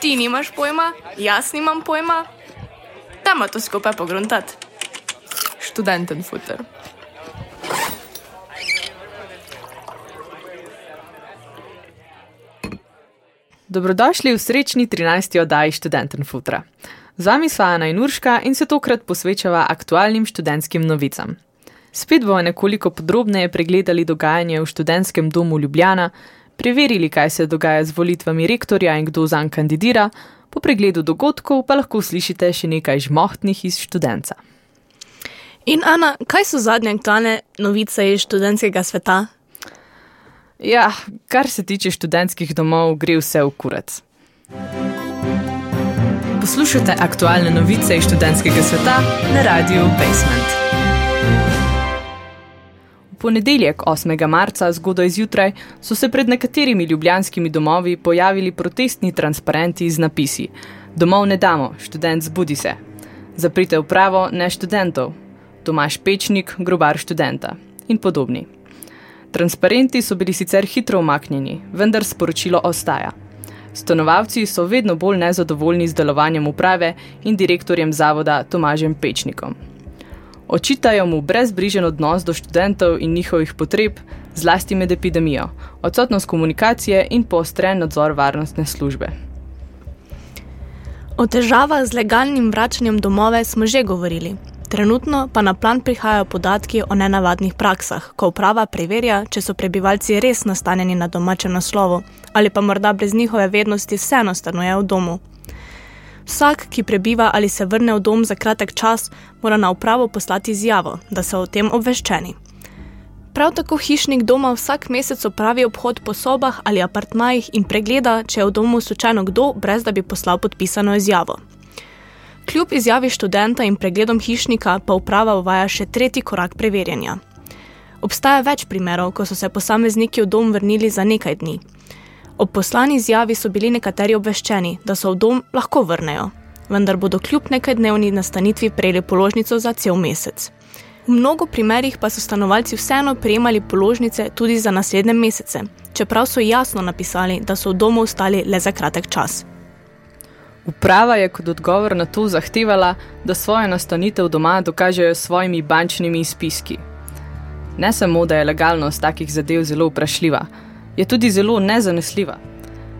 Ti nimaš pojma, jaz nimam pojma. Dajmo to skupaj pogruntati. Študenten futer. Dobrodošli v srečni 13. oddaji Študenten futra. Z vami sva Ana in Urška in se tokrat posvečava aktualnim študentskim novicam. Spet bomo nekoliko podrobneje pregledali dogajanje v študentskem domu Ljubljana, preverili, kaj se dogaja z volitvami rektorja in kdo zanj kandidira, po pregledu dogodkov pa lahko slišite še nekaj žmohtnih iz študenca. In Ana, kaj so zadnje aktualne novice iz študentskega sveta? Ja, kar se tiče študentskih domov, gre vse v kurac. Poslušate aktualne novice iz študentskega sveta na radiju Basement. Ponedeljek, 8. marca, zgodaj zjutraj, so se pred nekaterimi ljubljanskimi domovi pojavili protestni transparenti z napisi: Domov ne damo, študent zbudi se. Zaprite upravo, ne študentov. Tomaš Pečnik, grobar študenta in podobni. Transparenti so bili sicer hitro omaknjeni, vendar sporočilo ostaja. Stanovalci so vedno bolj nezadovoljni z delovanjem uprave in direktorjem zavoda Tomažem Pečnikom. Očitajo mu brezbrižen odnos do študentov in njihovih potreb, zlasti med epidemijo, odsotnost komunikacije in poostren nadzor varnostne službe. O težavah z legalnim vračanjem domove smo že govorili. Trenutno pa na plan prihajajo podatki o nenavadnih praksah, ko uprava preverja, če so prebivalci res nastanjeni na domačem naslovu ali pa morda brez njihove vednosti vseeno stanujejo v domu. Vsak, ki prebiva ali se vrne v dom za kratek čas, mora na upravo poslati izjavo, da so o tem obveščeni. Prav tako hišnik doma vsak mesec opravi obhod po sobah ali apartmajih in pregleda, če je v domu slučajno kdo, brez da bi poslal podpisano izjavo. Kljub izjavi študenta in pregledom hišnika pa uprava uvaja še tretji korak preverjanja. Obstaja več primerov, ko so se posamezniki v dom vrnili za nekaj dni. Ob poslani izjavi so bili nekateri obveščeni, da so v dom lahko vrnejo, vendar bodo kljub nekaj dnevni nastanitvi prejeli položnico za cel mesec. V mnogo primerih pa so stanovalci vseeno prejemali položnice tudi za naslednje mesece, čeprav so jasno napisali, da so v domu ostali le za kratek čas. Uprava je kot odgovor na to zahtevala, da svojo nastanitev doma dokažejo s svojimi bančnimi izpiski. Ne samo, da je legalnost takih zadev zelo vprašljiva, je tudi zelo nezanesljiva.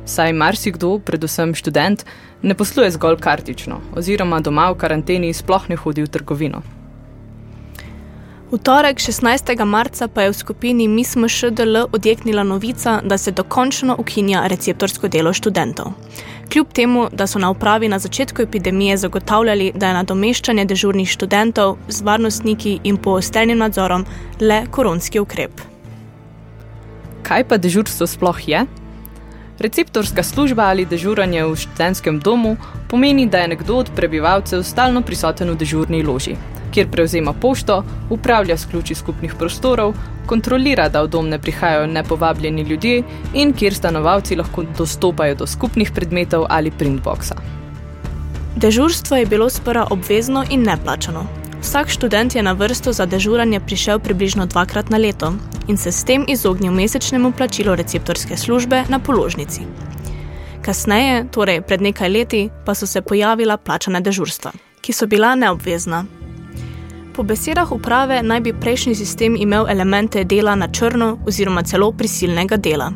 Saj marsikdo, predvsem študent, ne posluje zgolj kartično, oziroma doma v karanteni sploh ne hodi v trgovino. V torek 16. marca pa je v skupini Mismo ŠDL odjeknila novica, da se dokončno ukinja receptorsko delo študentov. Kljub temu, da so na upravi na začetku epidemije zagotavljali, da je nadomeščanje dežurnih študentov z varnostniki in poostrenim nadzorom le koronski ukrep. Kaj pa dežurstvo sploh je? Receptorska služba ali dežuranje v študentskem domu pomeni, da je nekdo od prebivalcev stalno prisoten v dežurni loži, kjer prevzema pošto, upravlja s ključi skupnih prostorov, kontrolira, da v dom ne prihajajo nepovabljeni ljudje in kjer stanovalci lahko dostopajo do skupnih predmetov ali printboxa. Dežurstvo je bilo sprva obvezno in neplačano. Vsak študent je na vrsto za dežuranje prišel približno dvakrat na leto in se s tem izognil mesečnemu plačilu receptorske službe na položnici. Kasneje, torej pred nekaj leti, pa so se pojavila plačana dežurstva, ki so bila neobvezna. Po besedah uprave naj bi prejšnji sistem imel elemente dela na črno oziroma celo prisilnega dela.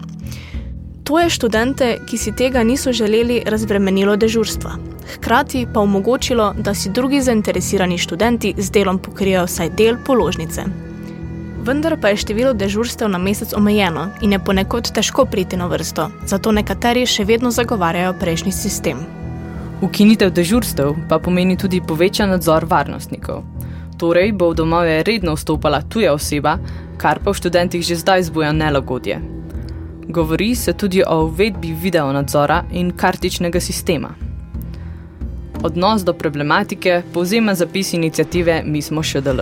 To je študente, ki si tega niso želeli, razbremenilo dežurstva. Hkrati pa omogočilo, da si drugi zainteresirani študenti z delom pokrijejo vsaj del položnice. Vendar pa je število dežurstev na mesec omejeno in je ponekod težko priti na vrsto, zato nekateri še vedno zagovarjajo prejšnji sistem. Ukinitev dežurstev pa pomeni tudi povečan nadzor varnostnikov. Torej bo v domove redno vstopala tuja oseba, kar pa v študentih že zdaj zbuja nelagodje. Govori se tudi o uvedbi videonadzora in kartičnega sistema. Odnos do problematike povzema zapis inicijative Mi smo ŠDL.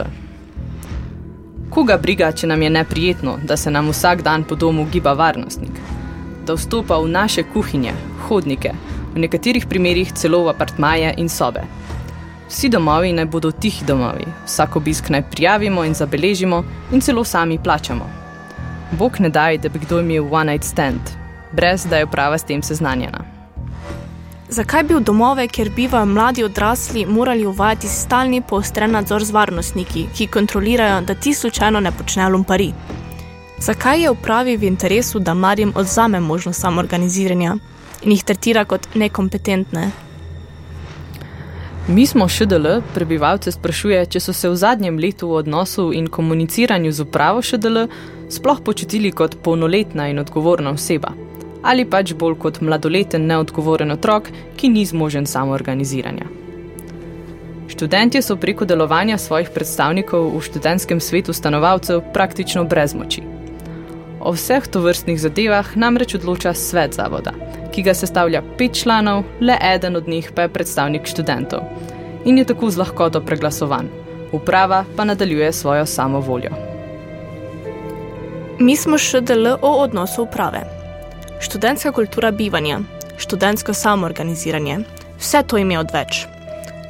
Koga briga, če nam je neprijetno, da se nam vsak dan po domu giba varnostnik? Da vstopa v naše kuhinje, hodnike, v nekaterih primerjih celo v apartmaje in sobe. Vsi domovi naj bodo tihi domovi, vsak obisk naj prijavimo in zabeležimo in celo sami plačamo. Bog ne daj, da bi kdo imel one night stand, brez da je uprava s tem seznanjena. Zakaj bi v domove, kjer bivajo mladi odrasli, morali uvajati stalni poostren nadzor z varnostniki, ki kontrolirajo, da ti slučajno ne počnejo lumpari? Zakaj je upravi v interesu, da mladim odzame možnost samoorganiziranja in jih tretira kot nekompetentne? Mi smo ŠDL, prebivalce sprašuje, če so se v zadnjem letu v odnosu in komuniciranju z upravo ŠDL sploh počutili kot polnoletna in odgovorna oseba, ali pač bolj kot mladoleten neodgovoren otrok, ki ni zmožen samoorganiziranja. Študentje so preko delovanja svojih predstavnikov v študentskem svetu stanovalcev praktično brez moči. O vseh tovrstnih zadevah namreč odloča svet zavoda, ki ga sestavlja pet članov, le eden od njih pa je predstavnik študentov. In je tako z lahkoto preglasovan. Uprava pa nadaljuje svojo samovoljo. Mi smo še DL o odnosu uprave. Študentska kultura bivanja, študentsko samoorganiziranje, vse to ime odveč.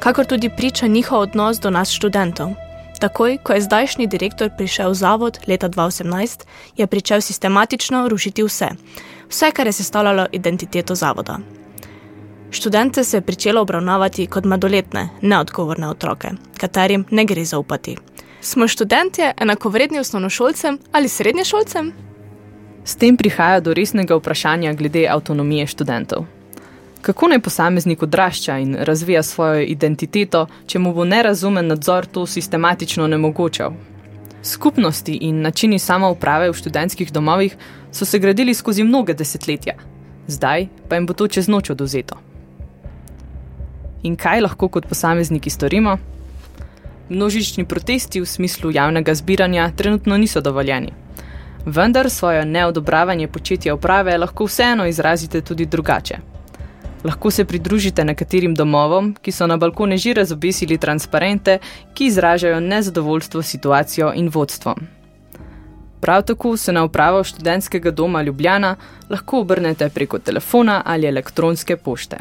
Kakor tudi priča njihov odnos do nas študentov. Takoj, ko je zdajšnji direktor prišel v zavod leta 2018, je pričel sistematično rušiti vse, vse, kar je sestavljalo identiteto zavoda. Študente se je pričelo obravnavati kot mladoletne, neodgovorne otroke, katerim ne gre zaupati. Smo študentje enakovredni osnovnošolcem ali srednješolcem? S tem prihaja do resnega vprašanja glede avtonomije študentov. Kako naj posameznik odrašča in razvija svojo identiteto, če mu bo nerazumen nadzor to sistematično nemogočal? Skupnosti in načini samouprave v študentskih domovih so se gradili skozi mnoge desetletja, zdaj pa jim bo to čez noč oduzeto. In kaj lahko kot posamezniki storimo? Množični protesti v smislu javnega zbiranja trenutno niso dovoljeni. Vendar svojo neodobravanje početja uprave lahko vseeno izrazite tudi drugače. Lahko se pridružite nekaterim domovom, ki so na balkone že razobesili transparente, ki izražajo nezadovoljstvo situacijo in vodstvom. Prav tako se na upravo študentskega doma Ljubljana lahko obrnete preko telefona ali elektronske pošte.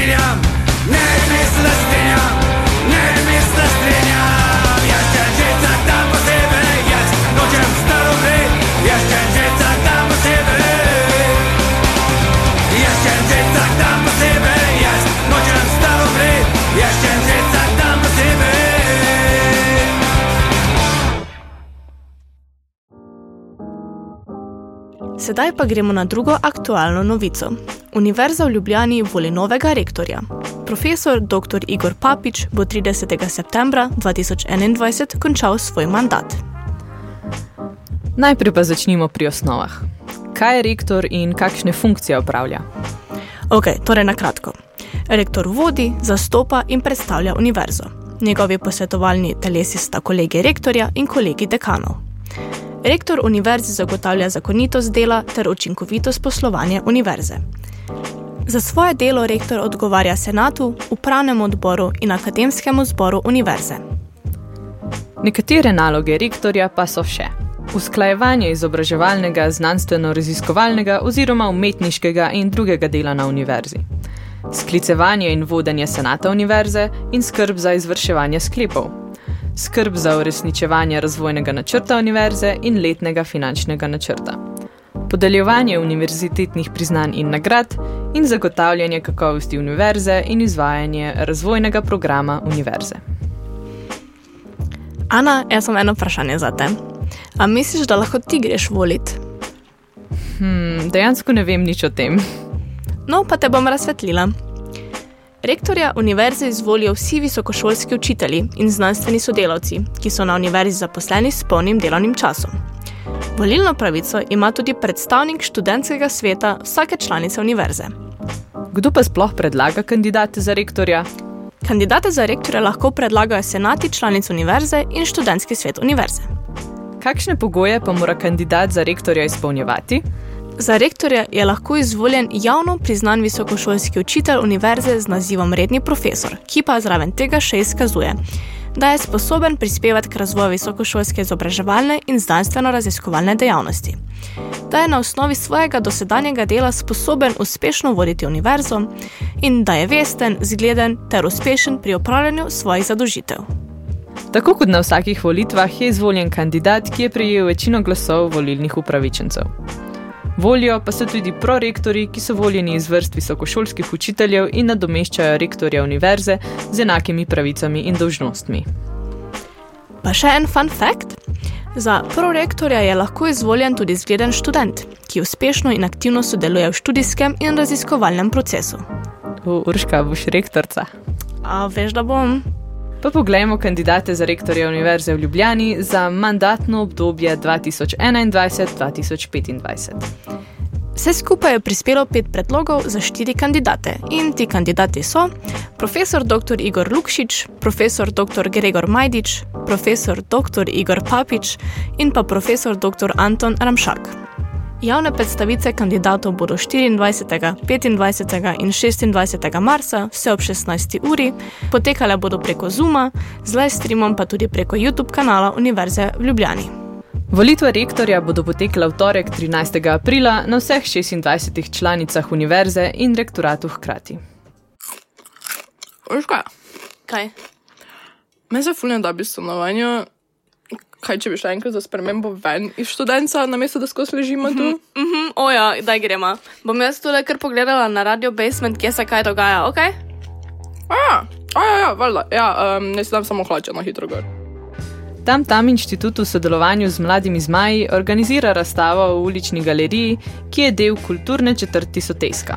zastrinjam, ne, ne Sedaj pa gremo na drugo aktualno novico. Univerza v Ljubljani voli novega rektorja. Profesor dr. Igor Papič bo 30. septembra 2021 končal svoj mandat. Najprej pa začnimo pri osnovah. Kaj je rektor in kakšne funkcije upravlja? Ok, torej na kratko. Rektor vodi, zastopa in predstavlja univerzo. Njegovi posvetovalni telesi sta kolegi rektorja in kolegi dekanov. Rektor univerze zagotavlja zakonitost dela ter učinkovitost poslovanja univerze. Za svoje delo rektor odgovarja senatu, upravnemu odboru in akademskemu zboru univerze. Nekatere naloge rektorja pa so še usklajevanje izobraževalnega, znanstveno-raziskovalnega oziroma umetniškega in drugega dela na univerzi, sklicevanje in vodenje senata univerze in skrb za izvrševanje sklepov, skrb za uresničevanje razvojnega načrta univerze in letnega finančnega načrta podeljevanje univerzitetnih priznanj in nagrad in zagotavljanje kakovosti univerze in izvajanje razvojnega programa univerze. Ana, jaz sem eno vprašanje za te. A misliš, da lahko ti greš voliti? Hmm, dejansko ne vem nič o tem. No, pa te bom razsvetlila. Rektorja univerze izvolijo vsi visokošolski učitelji in znanstveni sodelavci, ki so na univerzi zaposleni s polnim delovnim časom. Volilno pravico ima tudi predstavnik študentskega sveta vsake članice univerze. Kdo pa sploh predlaga kandidate za rektorja? Kandidate za rektorja lahko predlagajo senati članic univerze in študentski svet univerze. Kakšne pogoje pa mora kandidat za rektorja izpolnjevati? Za rektorja je lahko izvoljen javno priznan visokošolski učitelj univerze z nazivom redni profesor, ki pa zraven tega še izkazuje, da je sposoben prispevati k razvoju visokošolske izobraževalne in znanstveno-raziskovalne dejavnosti. Da je na osnovi svojega dosedanjega dela sposoben uspešno voditi univerzo in da je vesten, zgleden ter uspešen pri upravljanju svojih zadožitev. Tako kot na vsakih volitvah je izvoljen kandidat, ki je prejel večino glasov volilnih upravičencev. Volijo pa se tudi prorektori, ki so voljeni iz vrst visokošolskih učiteljev in nadomeščajo rektorja univerze z enakimi pravicami in dolžnostmi. Pa še en fun fact: za prorektorja je lahko izvoljen tudi zgleden študent, ki uspešno in aktivno sodeluje v študijskem in raziskovalnem procesu. Urška, boš rektorca. A veš, da bom. Pa poglejmo kandidate za rektorja Univerze v Ljubljani za mandatno obdobje 2021-2025. Vse skupaj je prispelo pet predlogov za štiri kandidate in ti kandidati so profesor dr. Igor Lukšič, profesor dr. Gregor Majdič, profesor dr. Igor Papič in pa profesor dr. Anton Ramšak. Javne predstavitve kandidatov bodo 24., 25. in 26. marca, vse ob 16. uri, potekale bodo preko Zuma, z live streamom pa tudi preko YouTube kanala Univerze v Ljubljani. Volitve rektorja bodo potekle v torek 13. aprila na vseh 26 članicah univerze in rektoratu hkrati. Užkaj. Kaj? Meni se fulno da bi stanovanje kaj če bi šla enkrat za spremembo ven iz študenta, namesto da skozi ležimo tu? Mhm, mm oja, da gremo. Bom jaz tole kar pogledala na radio basement, kje se kaj dogaja, ok? Ja, ja, ja, valjda. Ja, um, ne sedem samo hlače na hitro gor. Tam tam inštitut v sodelovanju z mladimi zmaji organizira razstavo v ulični galeriji, ki je del kulturne četrti Soteska.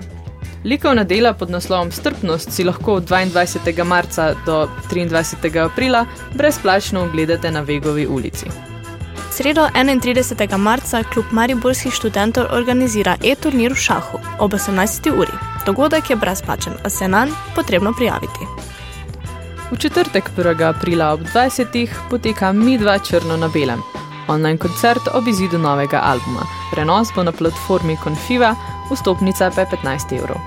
Likovna dela pod naslovom Strpnost si lahko od 22. marca do 23. aprila brezplačno ogledate na Vegovi ulici. Sredo 31. marca klub Mariborskih študentov organizira e-turnir v šahu ob 18. uri. Dogodek je brezplačen, a se nam potrebno prijaviti. V četrtek 1. aprila ob 20. poteka Mi dva črno na belem. Online koncert ob izidu novega albuma. Prenos bo na platformi Confiva, vstopnica pa je 15 evrov.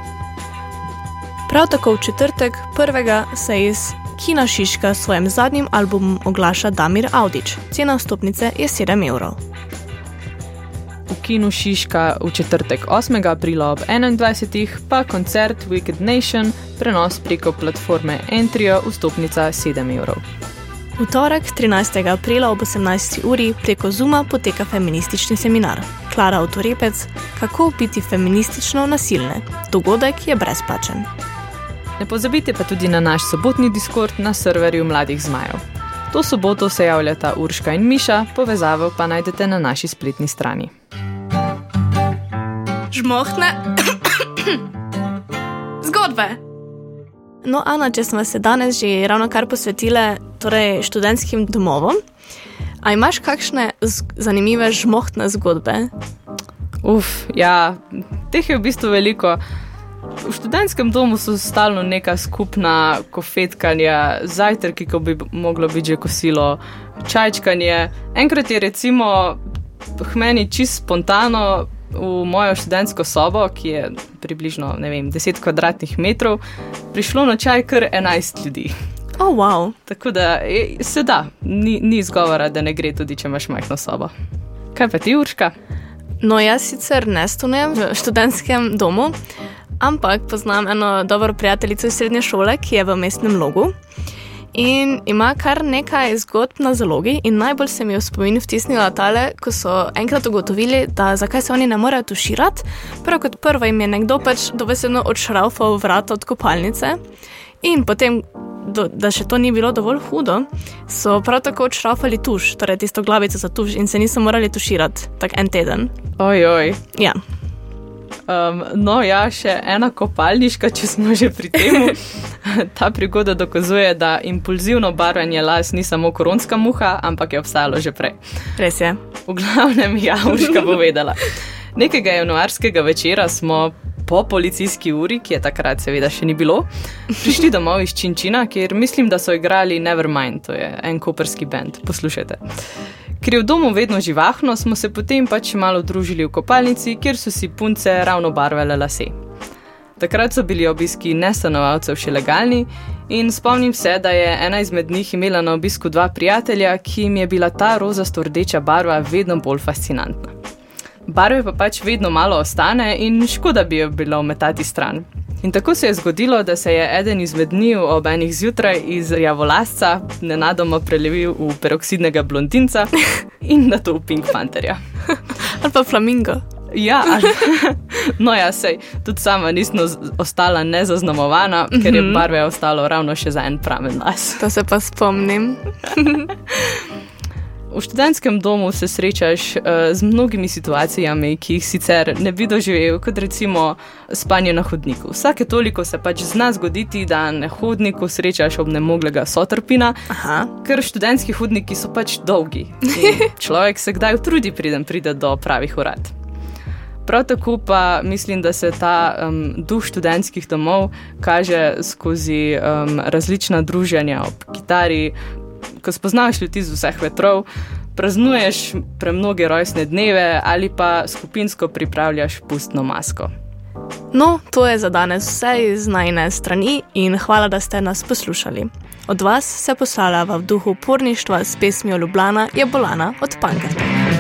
Prav tako v četrtek, prvega, se iz Kina Šiška s svojim zadnjim albumom oglaša Damir Audič. Cena vstopnice je 7 evrov. V Kinu Šiška v četrtek 8. aprila ob 21. pa koncert Wicked Nation, prenos preko platforme Entrio, vstopnica 7 evrov. V torek 13. aprila ob 18. uri preko Zuma poteka feministični seminar. Klara Autorepec, kako biti feministično nasilne. Dogodek je brezplačen. Ne pozabite pa tudi na naš sobotni Discord na serverju Mladih Zmajev. To soboto se javljata Urška in Miša, povezavo pa najdete na naši spletni strani. Žmohne zgodbe. No, Ana, če smo se danes že ravno kar posvetile torej študentskim domovom, a imaš kakšne zanimive žmohtne zgodbe? Uf, ja, teh je v bistvu veliko. V študentskem domu so stalno neka skupna kofetkanja, zajtrki, ko bi moglo biti že kosilo, čajčkanje. Enkrat je recimo meni čist spontano v mojo študentsko sobo, ki je približno vem, 10 kvadratnih metrov, prišlo na čaj kar 11 ljudi. Oh, wow. Tako da se da, ni, ni izgovora, da ne gre tudi, če imaš majhno sobo. Kaj pa ti, Urška? No, jaz sicer ne stanujem v študentskem domu, ampak poznam eno dobro prijateljico iz srednje šole, ki je v mestnem logu. In ima kar nekaj zgodb na zalogi, in najbolj se mi je v spomin vtisnila tale, ko so enkrat ugotovili, da zakaj se oni ne morejo tuširati. Prvo kot prvo jim je nekdo pač dobesedno odšraufal vrata od kopalnice, in potem do, da še to ni bilo dovolj hudo, so prav tako odšrafali tuš, torej tisto glavico za tuš, in se niso morali tuširati tak en teden. Ojoj. Ja. Um, no, ja, še ena kopalniška, če smo že pri tem. Ta prigoda dokazuje, da impulzivno barvanje las ni samo koronska muha, ampak je obstajalo že prej. Res je. V glavnem, ja, Urška bo vedela. Nekega januarskega večera smo po policijski uri, ki je takrat seveda še ni bilo, prišli domov iz Činčina, kjer mislim, da so igrali Nevermind, to je en koperski bend. Poslušajte. Ker je v domu vedno živahno, smo se potem pač malo družili v kopalnici, kjer so si punce ravno barvale lase. Takrat so bili obiski nestanovalcev še legalni in spomnim se, da je ena izmed njih imela na obisku dva prijatelja, ki jim je bila ta rozasto-rdeča barva vedno bolj fascinantna barve pa pač vedno malo ostane in škoda bi jo bilo metati stran. In tako se je zgodilo, da se je eden izmed njih ob enih zjutraj iz javolasca nenadoma prelevil v peroksidnega blondinca in na to v Pink Pantherja. Ali pa flamingo. Ja, ali, no, ja, sej, tudi sama nisem ostala nezaznamovana, ker je mhm. barve ostalo ravno še za en pramen las. To se pa spomnim. V študentskem domu se srečaš uh, z mnogimi situacijami, ki jih sicer ne bi doživel, kot recimo spanje na hodniku. Vsake toliko se pač zna zgoditi, da na hodniku srečaš obnemoglega sotrpina, Aha. ker študentski hodniki so pač dolgi. Človek se kdaj utrudi, preden pride do pravih urad. Prav tako pa mislim, da se ta um, duh študentskih domov kaže skozi um, različna druženja ob kitari, ko spoznaš ljudi z vseh vetrov, praznuješ premnoge rojstne dneve ali pa skupinsko pripravljaš pustno masko. No, to je za danes vse iz najne strani in hvala, da ste nas poslušali. Od vas se poslala v duhu porništva s pesmijo Ljubljana je bolana od Pankrta.